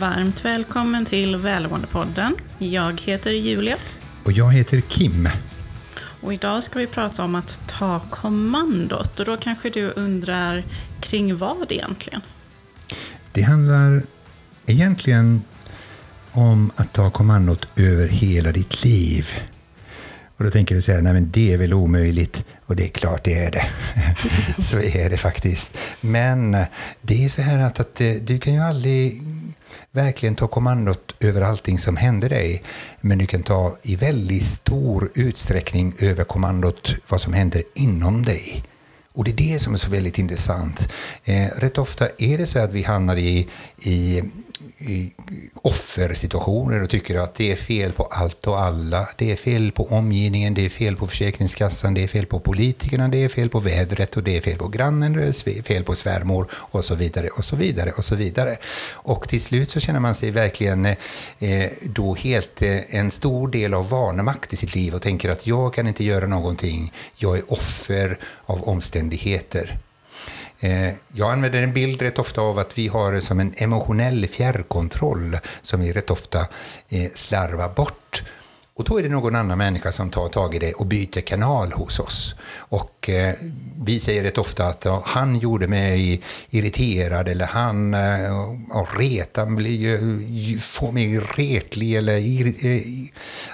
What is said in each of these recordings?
Varmt välkommen till Välmåendepodden. Jag heter Julia. Och jag heter Kim. Och idag ska vi prata om att ta kommandot. Och då kanske du undrar kring vad egentligen? Det handlar egentligen om att ta kommandot över hela ditt liv. Och då tänker du säga, nej men det är väl omöjligt. Och det är klart det är det. så är det faktiskt. Men det är så här att, att eh, du kan ju aldrig verkligen ta kommandot över allting som händer dig. Men du kan ta i väldigt stor utsträckning över kommandot vad som händer inom dig. Och det är det som är så väldigt intressant. Eh, rätt ofta är det så att vi hamnar i, i i offersituationer och tycker att det är fel på allt och alla. Det är fel på omgivningen, det är fel på Försäkringskassan, det är fel på politikerna, det är fel på vädret och det är fel på grannen, det är fel på svärmor och så vidare och så vidare och så vidare. Och till slut så känner man sig verkligen eh, då helt eh, en stor del av vanemakt i sitt liv och tänker att jag kan inte göra någonting, jag är offer av omständigheter. Eh, jag använder en bild rätt ofta av att vi har som en emotionell fjärrkontroll som vi rätt ofta eh, slarvar bort och då är det någon annan människa som tar tag i det och byter kanal hos oss. Och eh, vi säger rätt ofta att ja, han gjorde mig irriterad eller han eh, retar mig, får mig retlig eller ir, eh,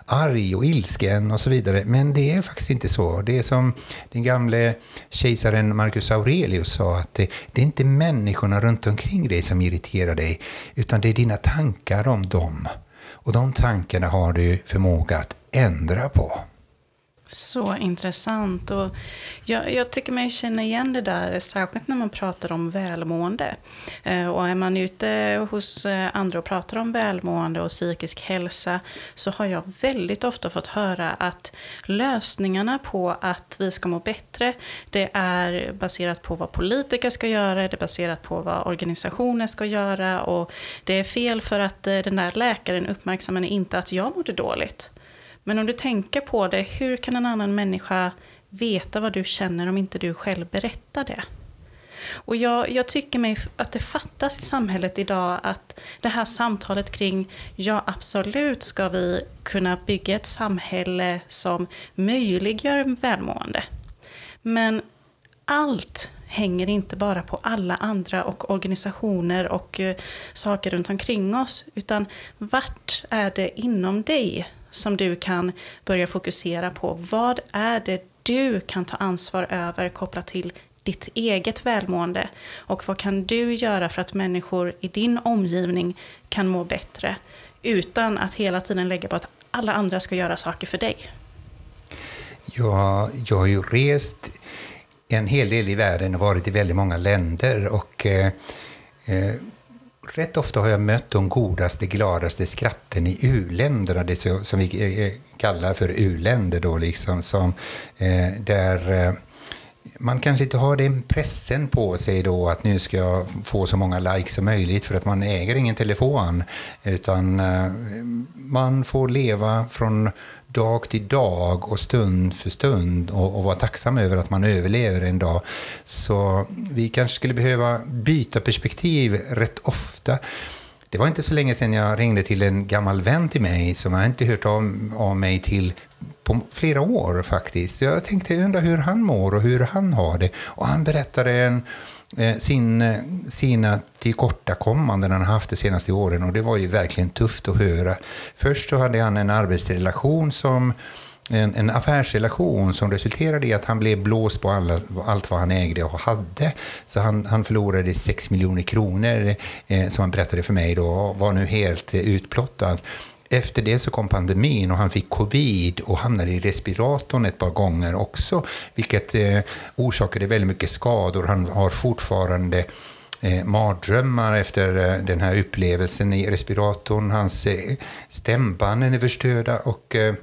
arg och ilsken och så vidare. Men det är faktiskt inte så. Det är som den gamle kejsaren Marcus Aurelius sa att det, det är inte människorna runt omkring dig som irriterar dig utan det är dina tankar om dem. Och de tankarna har du förmåga att ändra på. Så intressant. Och jag, jag, tycker mig känna igen det där, särskilt när man pratar om välmående. Eh, och är man ute hos eh, andra och pratar om välmående och psykisk hälsa så har jag väldigt ofta fått höra att lösningarna på att vi ska må bättre, det är baserat på vad politiker ska göra, det är baserat på vad organisationer ska göra och det är fel för att eh, den där läkaren uppmärksammar inte att jag mådde dåligt. Men om du tänker på det, hur kan en annan människa veta vad du känner om inte du själv berättar det? Och jag, jag, tycker mig att det fattas i samhället idag att det här samtalet kring, ja absolut ska vi kunna bygga ett samhälle som möjliggör välmående. Men allt hänger inte bara på alla andra och organisationer och eh, saker runt omkring oss, utan vart är det inom dig som du kan börja fokusera på. Vad är det du kan ta ansvar över kopplat till ditt eget välmående? Och vad kan du göra för att människor i din omgivning kan må bättre? Utan att hela tiden lägga på att alla andra ska göra saker för dig. Ja, jag har ju rest en hel del i världen och varit i väldigt många länder. och eh, eh rätt ofta har jag mött de godaste, gladaste skratten i u-länderna, det som vi eh, eh, kallar för u-länder då liksom, som, eh, där eh, man kanske inte har den pressen på sig då att nu ska jag få så många likes som möjligt för att man äger ingen telefon. Utan eh, man får leva från dag till dag och stund för stund och, och vara tacksam över att man överlever en dag. Så vi kanske skulle behöva byta perspektiv rätt ofta. Det var inte så länge sedan jag ringde till en gammal vän till mig som jag inte hört av, av mig till på flera år faktiskt. Jag tänkte undra hur han mår och hur han har det. Och han berättade en Eh, sin, eh, sina tillkortakommanden han haft de senaste åren och det var ju verkligen tufft att höra. Först så hade han en arbetsrelation som en, en affärsrelation som resulterade i att han blev blåst på alla, allt vad han ägde och hade. Så han, han förlorade 6 miljoner kronor eh, som han berättade för mig då och var nu helt eh, utplottad. Efter det så kom pandemin och han fick covid och hamnade i respiratorn ett par gånger också, vilket eh, orsakade väldigt mycket skador. Han har fortfarande eh, mardrömmar efter eh, den här upplevelsen i respiratorn. Hans eh, stämbanden är förstörda och eh,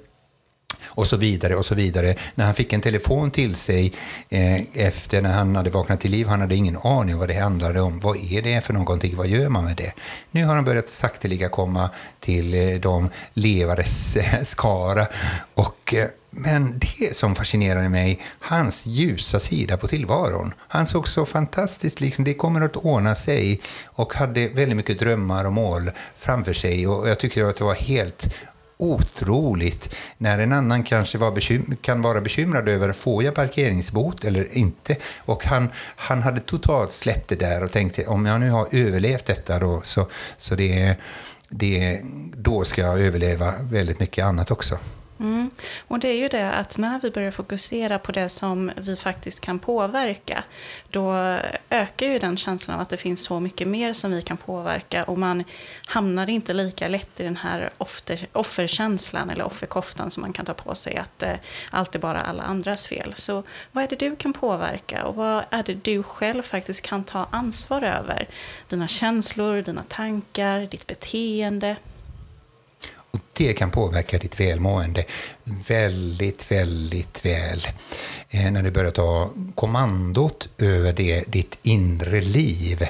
och så vidare och så vidare. När han fick en telefon till sig eh, efter när han hade vaknat till liv, han hade ingen aning om vad det handlade om. Vad är det för någonting? Vad gör man med det? Nu har han börjat sakteliga komma till eh, de levares eh, skara. Och, eh, men det som fascinerade mig, hans ljusa sida på tillvaron. Han såg så fantastiskt, liksom, det kommer att ordna sig och hade väldigt mycket drömmar och mål framför sig. Och jag tyckte att det var helt otroligt när en annan kanske var bekym- kan vara bekymrad över får jag parkeringsbot eller inte. Och han, han hade totalt släppt det där och tänkte om jag nu har överlevt detta då så, så det, det, då ska jag överleva väldigt mycket annat också. Mm. Och det är ju det att när vi börjar fokusera på det som vi faktiskt kan påverka, då ökar ju den känslan av att det finns så mycket mer som vi kan påverka och man hamnar inte lika lätt i den här offer, offerkänslan eller offerkoftan som man kan ta på sig, att eh, allt är bara alla andras fel. Så vad är det du kan påverka och vad är det du själv faktiskt kan ta ansvar över? Dina känslor, dina tankar, ditt beteende. Det kan påverka ditt välmående väldigt, väldigt väl. Eh, när du börjar ta kommandot över det, ditt inre liv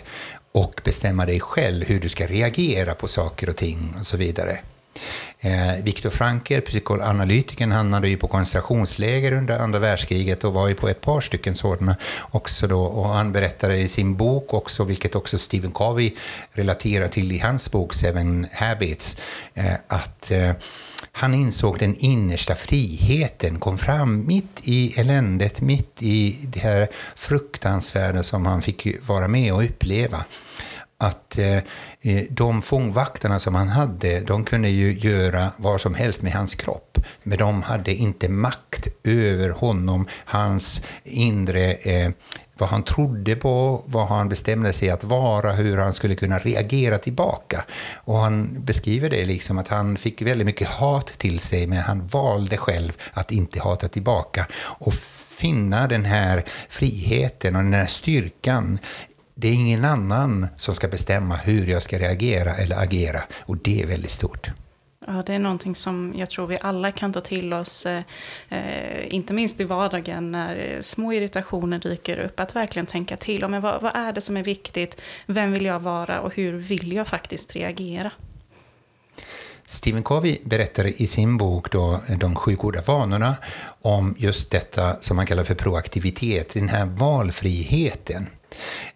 och bestämma dig själv hur du ska reagera på saker och ting och så vidare. Eh, Viktor Franker, psykoanalytikern, hamnade ju på koncentrationsläger under andra världskriget och var ju på ett par stycken sådana också då. Och han berättade i sin bok också, vilket också Stephen Covey relaterar till i hans bok Seven Habits, eh, att eh, han insåg den innersta friheten, kom fram mitt i eländet, mitt i det här fruktansvärda som han fick vara med och uppleva att eh, eh de fångvakterna som han hade, de kunde ju göra vad som helst med hans kropp. Men de hade inte makt över honom, hans inre, eh, vad han trodde på, vad han bestämde sig att vara, hur han skulle kunna reagera tillbaka. Och han beskriver det liksom att han fick väldigt mycket hat till sig, men han valde själv att inte hata tillbaka. Och finna den här friheten och den här styrkan det är ingen annan som ska bestämma hur jag ska reagera eller agera. Och det är väldigt stort. Ja, det är någonting som jag tror vi alla kan ta till oss, eh, inte minst i vardagen när små irritationer dyker upp. Att verkligen tänka till, men vad, vad är det som är viktigt, vem vill jag vara och hur vill jag faktiskt reagera? Stephen Covey berättar i sin bok då, De sju goda vanorna om just detta som man kallar för proaktivitet, den här valfriheten.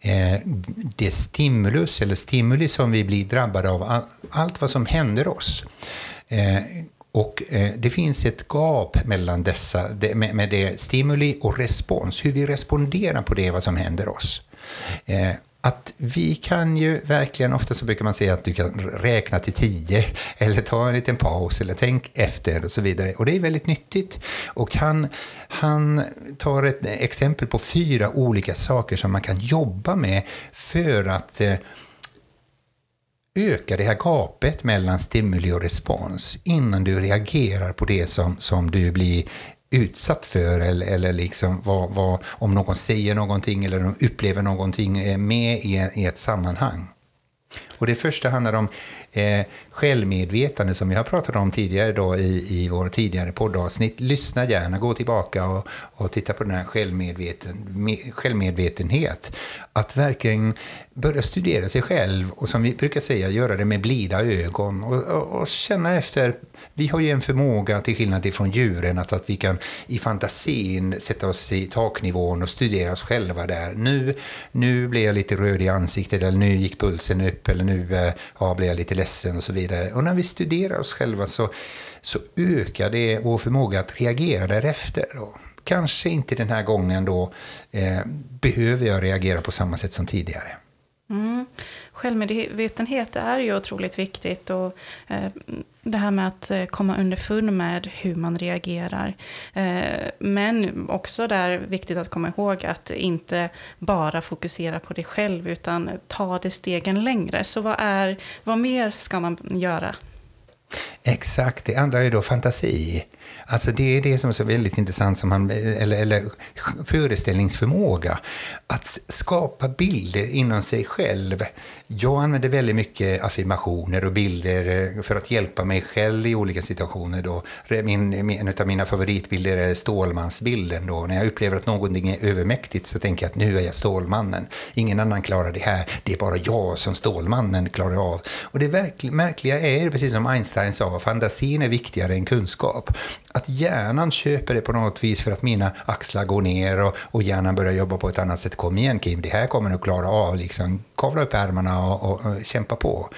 Eh, det stimulus eller stimuli som vi blir drabbade av, allt vad som händer oss. Eh, och eh, det finns ett gap mellan dessa, med det stimuli och respons, hur vi responderar på det vad som händer oss att vi kan ju verkligen, ofta så brukar man säga att du kan räkna till tio eller ta en liten paus eller tänk efter och så vidare. Och det är väldigt nyttigt. Och han, han tar ett exempel på fyra olika saker som man kan jobba med för att eh, öka det här gapet mellan stimuli och respons innan du reagerar på det som, som du blir utsatt för eller, eller liksom vad, vad, om någon säger någonting eller de upplever någonting eh, med i, i ett sammanhang. Och det första handlar om eh, självmedvetande som vi har pratat om tidigare då i, i vår tidigare poddavsnitt. Lyssna gärna, gå tillbaka och, och titta på den här självmedveten, med, självmedvetenhet. Att verkligen börja studera sig själv och som vi brukar säga, göra det med blida ögon och, och, och känna efter. Vi har ju en förmåga, till skillnad från djuren, att, att vi kan i fantasin sätta oss i taknivån och studera oss själva där. Nu, nu blev jag lite röd i ansiktet, eller nu gick pulsen upp, eller nu eh, ja, blir jag lite ledsen och så vidare. Och när vi studerar oss själva så, så ökar det vår förmåga att reagera därefter. Och kanske inte den här gången då eh, behöver jag reagera på samma sätt som tidigare. Mm. Självmedvetenhet är ju otroligt viktigt. Och, eh, det här med att eh, komma underfund med hur man reagerar. Eh, men också där viktigt att komma ihåg att inte bara fokusera på det själv utan ta det stegen längre. Så vad, är, vad mer ska man göra? Exakt, det andra är då fantasi. Alltså det är det som är så väldigt intressant, som han, eller, eller föreställningsförmåga. Att skapa bilder inom sig själv. Jag använder väldigt mycket affirmationer och bilder eh, för att hjälpa mig själv i olika situationer. Då. Min, en av mina favoritbilder är Stålmansbilden. Då. När jag upplever att någonting är övermäktigt så tänker jag att nu är jag Stålmannen. Ingen annan klarar det här. Det är bara jag som Stålmannen klarar av. Och det märkliga är, precis som Einstein sa, fantasin är viktigare än kunskap att hjärnan köper det på något vis för att mina axlar går ner och, och hjärnan börjar jobba på ett annat sätt. Kom igen Kim, det här kommer du klara av. Liksom, kavla upp ärmarna och, och, och kämpa på.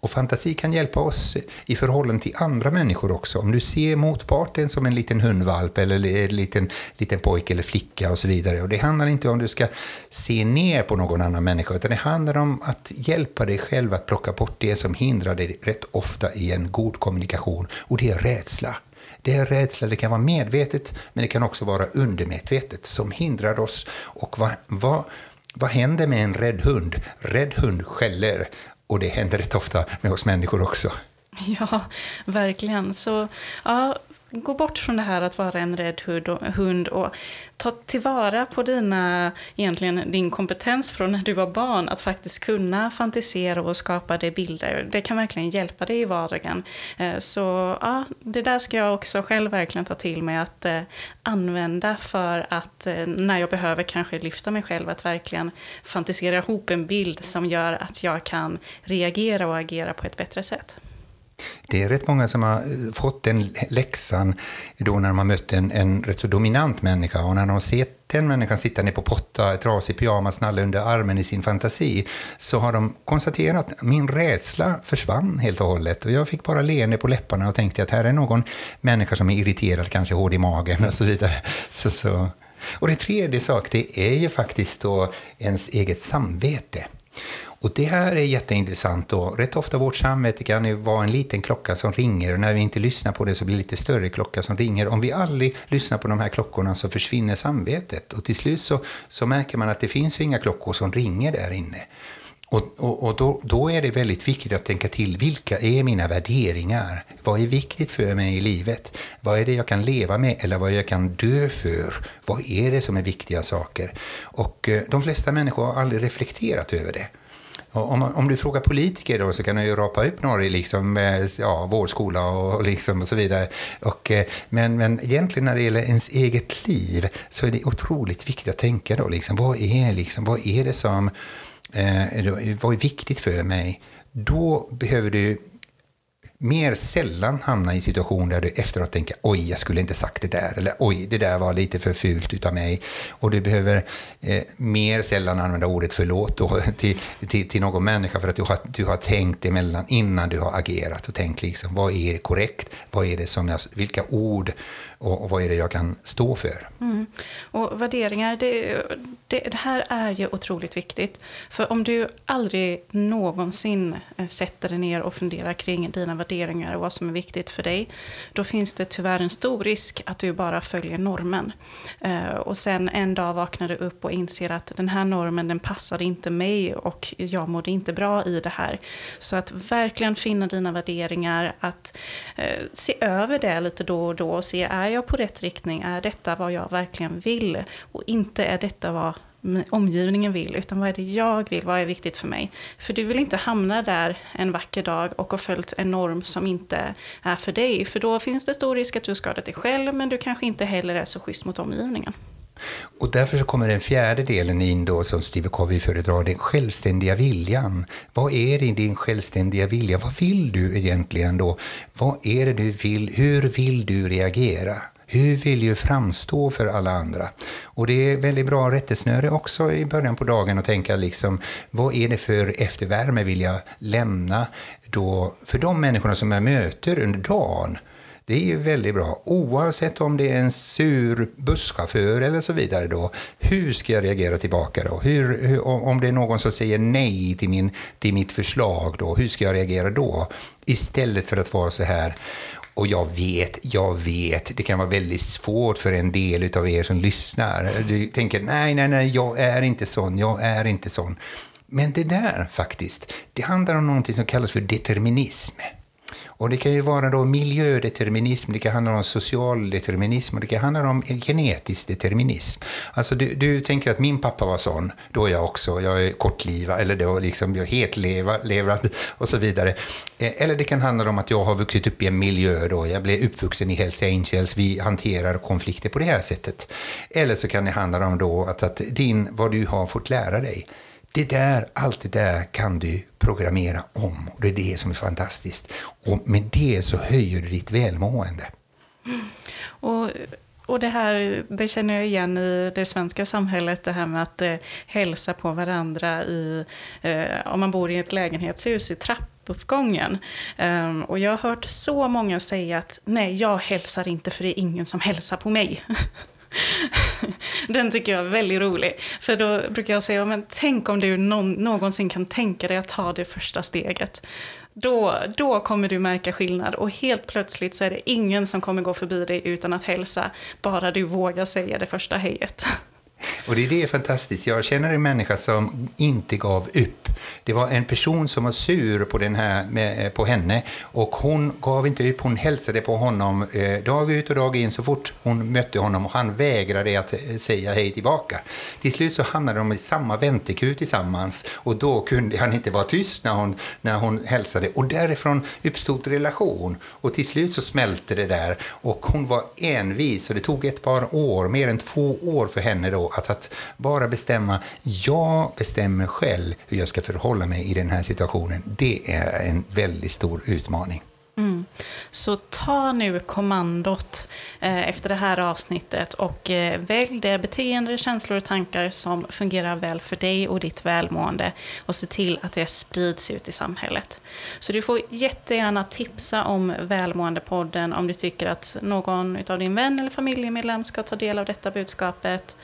Och fantasi kan hjälpa oss i förhållande till andra människor också. Om du ser motparten som en liten hundvalp eller en liten, liten pojke eller flicka och så vidare. Och det handlar inte om att du ska se ner på någon annan människa, utan det handlar om att hjälpa dig själv att plocka bort det som hindrar dig rätt ofta i en god kommunikation. Och det är rädsla. Det är rädsla, det kan vara medvetet, men det kan också vara undermedvetet som hindrar oss. Och vad, vad, vad händer med en rädd hund? Rädd hund skäller och det händer rätt ofta med oss människor också. Ja, verkligen. Så ja, gå bort från det här att vara en rädd hund och ta tillvara på dina, egentligen din kompetens från när du var barn att faktiskt kunna fantisera och skapa dig bilder. Det kan verkligen hjälpa dig i vardagen. Eh, så ja, det där ska jag också själv verkligen ta till mig att eh, använda för att eh, när jag behöver kanske lyfta mig själv att verkligen fantisera ihop en bild som gör att jag kan reagera och agera på ett bättre sätt. Det är rätt många som har eh, fått den läxan då när de har mött en, en rätt så dominant människa och när de har sett den människan sitta ner på potta, trasig pyjamas, nalle under armen i sin fantasi, så har de konstaterat att min rädsla försvann helt och hållet. Och jag fick bara leende på läpparna och tänkte att här är någon människa som är irriterad, kanske hård i magen och så vidare. Så, så. Och det tredje sak, det är ju faktiskt då ens eget samvete. Och det här är jätteintressant. Då. Rätt ofta vårt samvete kan ju vara en liten klocka som ringer och när vi inte lyssnar på det så blir det lite större klocka som ringer. Om vi aldrig lyssnar på de här klockorna så försvinner samvetet och till slut så, så märker man att det finns ju inga klockor som ringer där inne. Och, och, och då, då, är det väldigt viktigt att tänka till, vilka är mina värderingar? Vad är viktigt för mig i livet? Vad är det jag kan leva med eller vad jag kan dö för? Vad är det som är viktiga saker? Och eh, de flesta människor har aldrig reflekterat över det. Om, om du frågar politiker då så kan du ju rapa upp några liksom, eh, ja, vårdskola och, liksom och så vidare. Och, eh, men, men egentligen när det gäller ens eget liv så är det otroligt viktigt att tänka då, liksom, vad, är, liksom, vad är det som eh, vad är viktigt för mig? Då behöver du mer sällan hamna i situationer där du efteråt tänker oj, jag skulle inte sagt det där, eller oj, det där var lite för fult utav mig. Och du behöver eh, mer sällan använda ordet förlåt då, till, till, till någon människa för att du har, du har tänkt emellan innan du har agerat och tänkt liksom, vad är korrekt, vad är det som jag, vilka ord och, och vad är det jag kan stå för. Mm. Och värderingar, det, det, det, här är ju otroligt viktigt. För om du aldrig någonsin eh, sätter dig ner och funderar kring dina värderingar och vad som är viktigt för dig, då finns det tyvärr en stor risk att du bara följer normen. Eh, och sen en dag vaknar du upp och inser att den här normen, den passade inte mig och jag mådde inte bra i det här. Så att verkligen finna dina värderingar, att eh, se över det lite då och då och se, är jag på rätt riktning? Är detta vad jag verkligen vill? Och inte är detta vad omgivningen vill, utan vad är det jag vill, vad är viktigt för mig? För du vill inte hamna där en vacker dag och ha följt en norm som inte är för dig, för då finns det stor risk att du skadar dig själv, men du kanske inte heller är så schysst mot omgivningen. Och därför så kommer den fjärde delen in då som Steve Covey föredrar, den självständiga viljan. Vad är det i din självständiga vilja? Vad vill du egentligen då? Vad är det du vill? Hur vill du reagera? Hur vill du framstå för alla andra? Och det är väldigt bra rättesnöre också i början på dagen att tänka liksom, vad är det för eftervärme vill jag lämna då för de människorna som jag möter under dagen? Det är ju väldigt bra, oavsett om det är en sur busschaufför eller så vidare. Då. Hur ska jag reagera tillbaka då? Hur, hur, om det är någon som säger nej till, min, till mitt förslag, då, hur ska jag reagera då? Istället för att vara så här, och jag vet, jag vet, det kan vara väldigt svårt för en del av er som lyssnar. Du tänker, nej, nej, nej, jag är inte sån, jag är inte sån. Men det där faktiskt, det handlar om någonting som kallas för determinism. Och det kan ju vara då miljödeterminism, det kan handla om social determinism och det kan handla om genetisk determinism. Alltså du, du tänker att min pappa var sån, då är jag också, jag är kortlivad, eller då liksom jag är hetlevrad och så vidare. Eh, eller det kan handla om att jag har vuxit upp i en miljö då, jag blev uppvuxen i Hells Angels, vi hanterar konflikter på det här sättet. Eller så kan det handla om då att, att din, vad du har fått lära dig, det där, allt det där kan du programmera om. Och det är det som är fantastiskt. Och med det så höjer du ditt välmående. Mm. Och, och det här, det känner jag igen i det svenska samhället, det här med att eh, hälsa på varandra i, eh, om man bor i ett lägenhetshus i trappuppgången. Um, och jag har hört så många säga att nej, jag hälsar inte för det är ingen som hälsar på mig. Den tycker jag är väldigt rolig. För då brukar jag säga, men tänk om du någonsin kan tänka dig att ta det första steget. Då, då kommer du märka skillnad och helt plötsligt så är det ingen som kommer gå förbi dig utan att hälsa, bara du vågar säga det första hejet. Och det är det fantastiskt. Jag känner en människa som inte gav upp. Det var en person som var sur på, den här, med, eh, på henne och hon gav inte upp. Hon hälsade på honom eh, dag ut och dag in så fort hon mötte honom och han vägrade att eh, säga hej tillbaka. Till slut så hamnade de i samma väntekur tillsammans och då kunde han inte vara tyst när hon, när hon hälsade och därifrån uppstod relation och till slut så smälte det där och hon var envis och det tog ett par år, mer än två år för henne då att, att bara bestämma, jag bestämmer själv hur jag ska förhålla mig i den här situationen. Det är en väldigt stor utmaning. Mm. Så ta nu kommandot eh, efter det här avsnittet och eh, välj det beteende, känslor och tankar som fungerar väl för dig och ditt välmående och se till att det sprids ut i samhället. Så du får jättegärna tipsa om Välmåendepodden om du tycker att någon av din vän eller familjemedlem ska ta del av detta budskapet.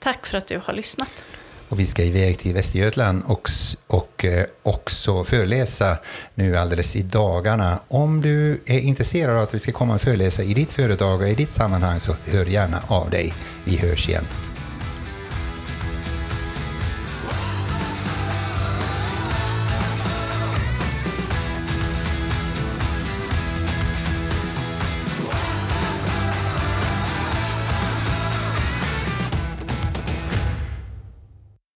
Tack för att du har lyssnat. Och vi ska iväg till Västergötland och, och eh, också föreläsa nu alldeles i dagarna. Om du är intresserad av att vi ska komma och föreläsa i ditt företag och i ditt sammanhang så hör gärna av dig. Vi hörs igen.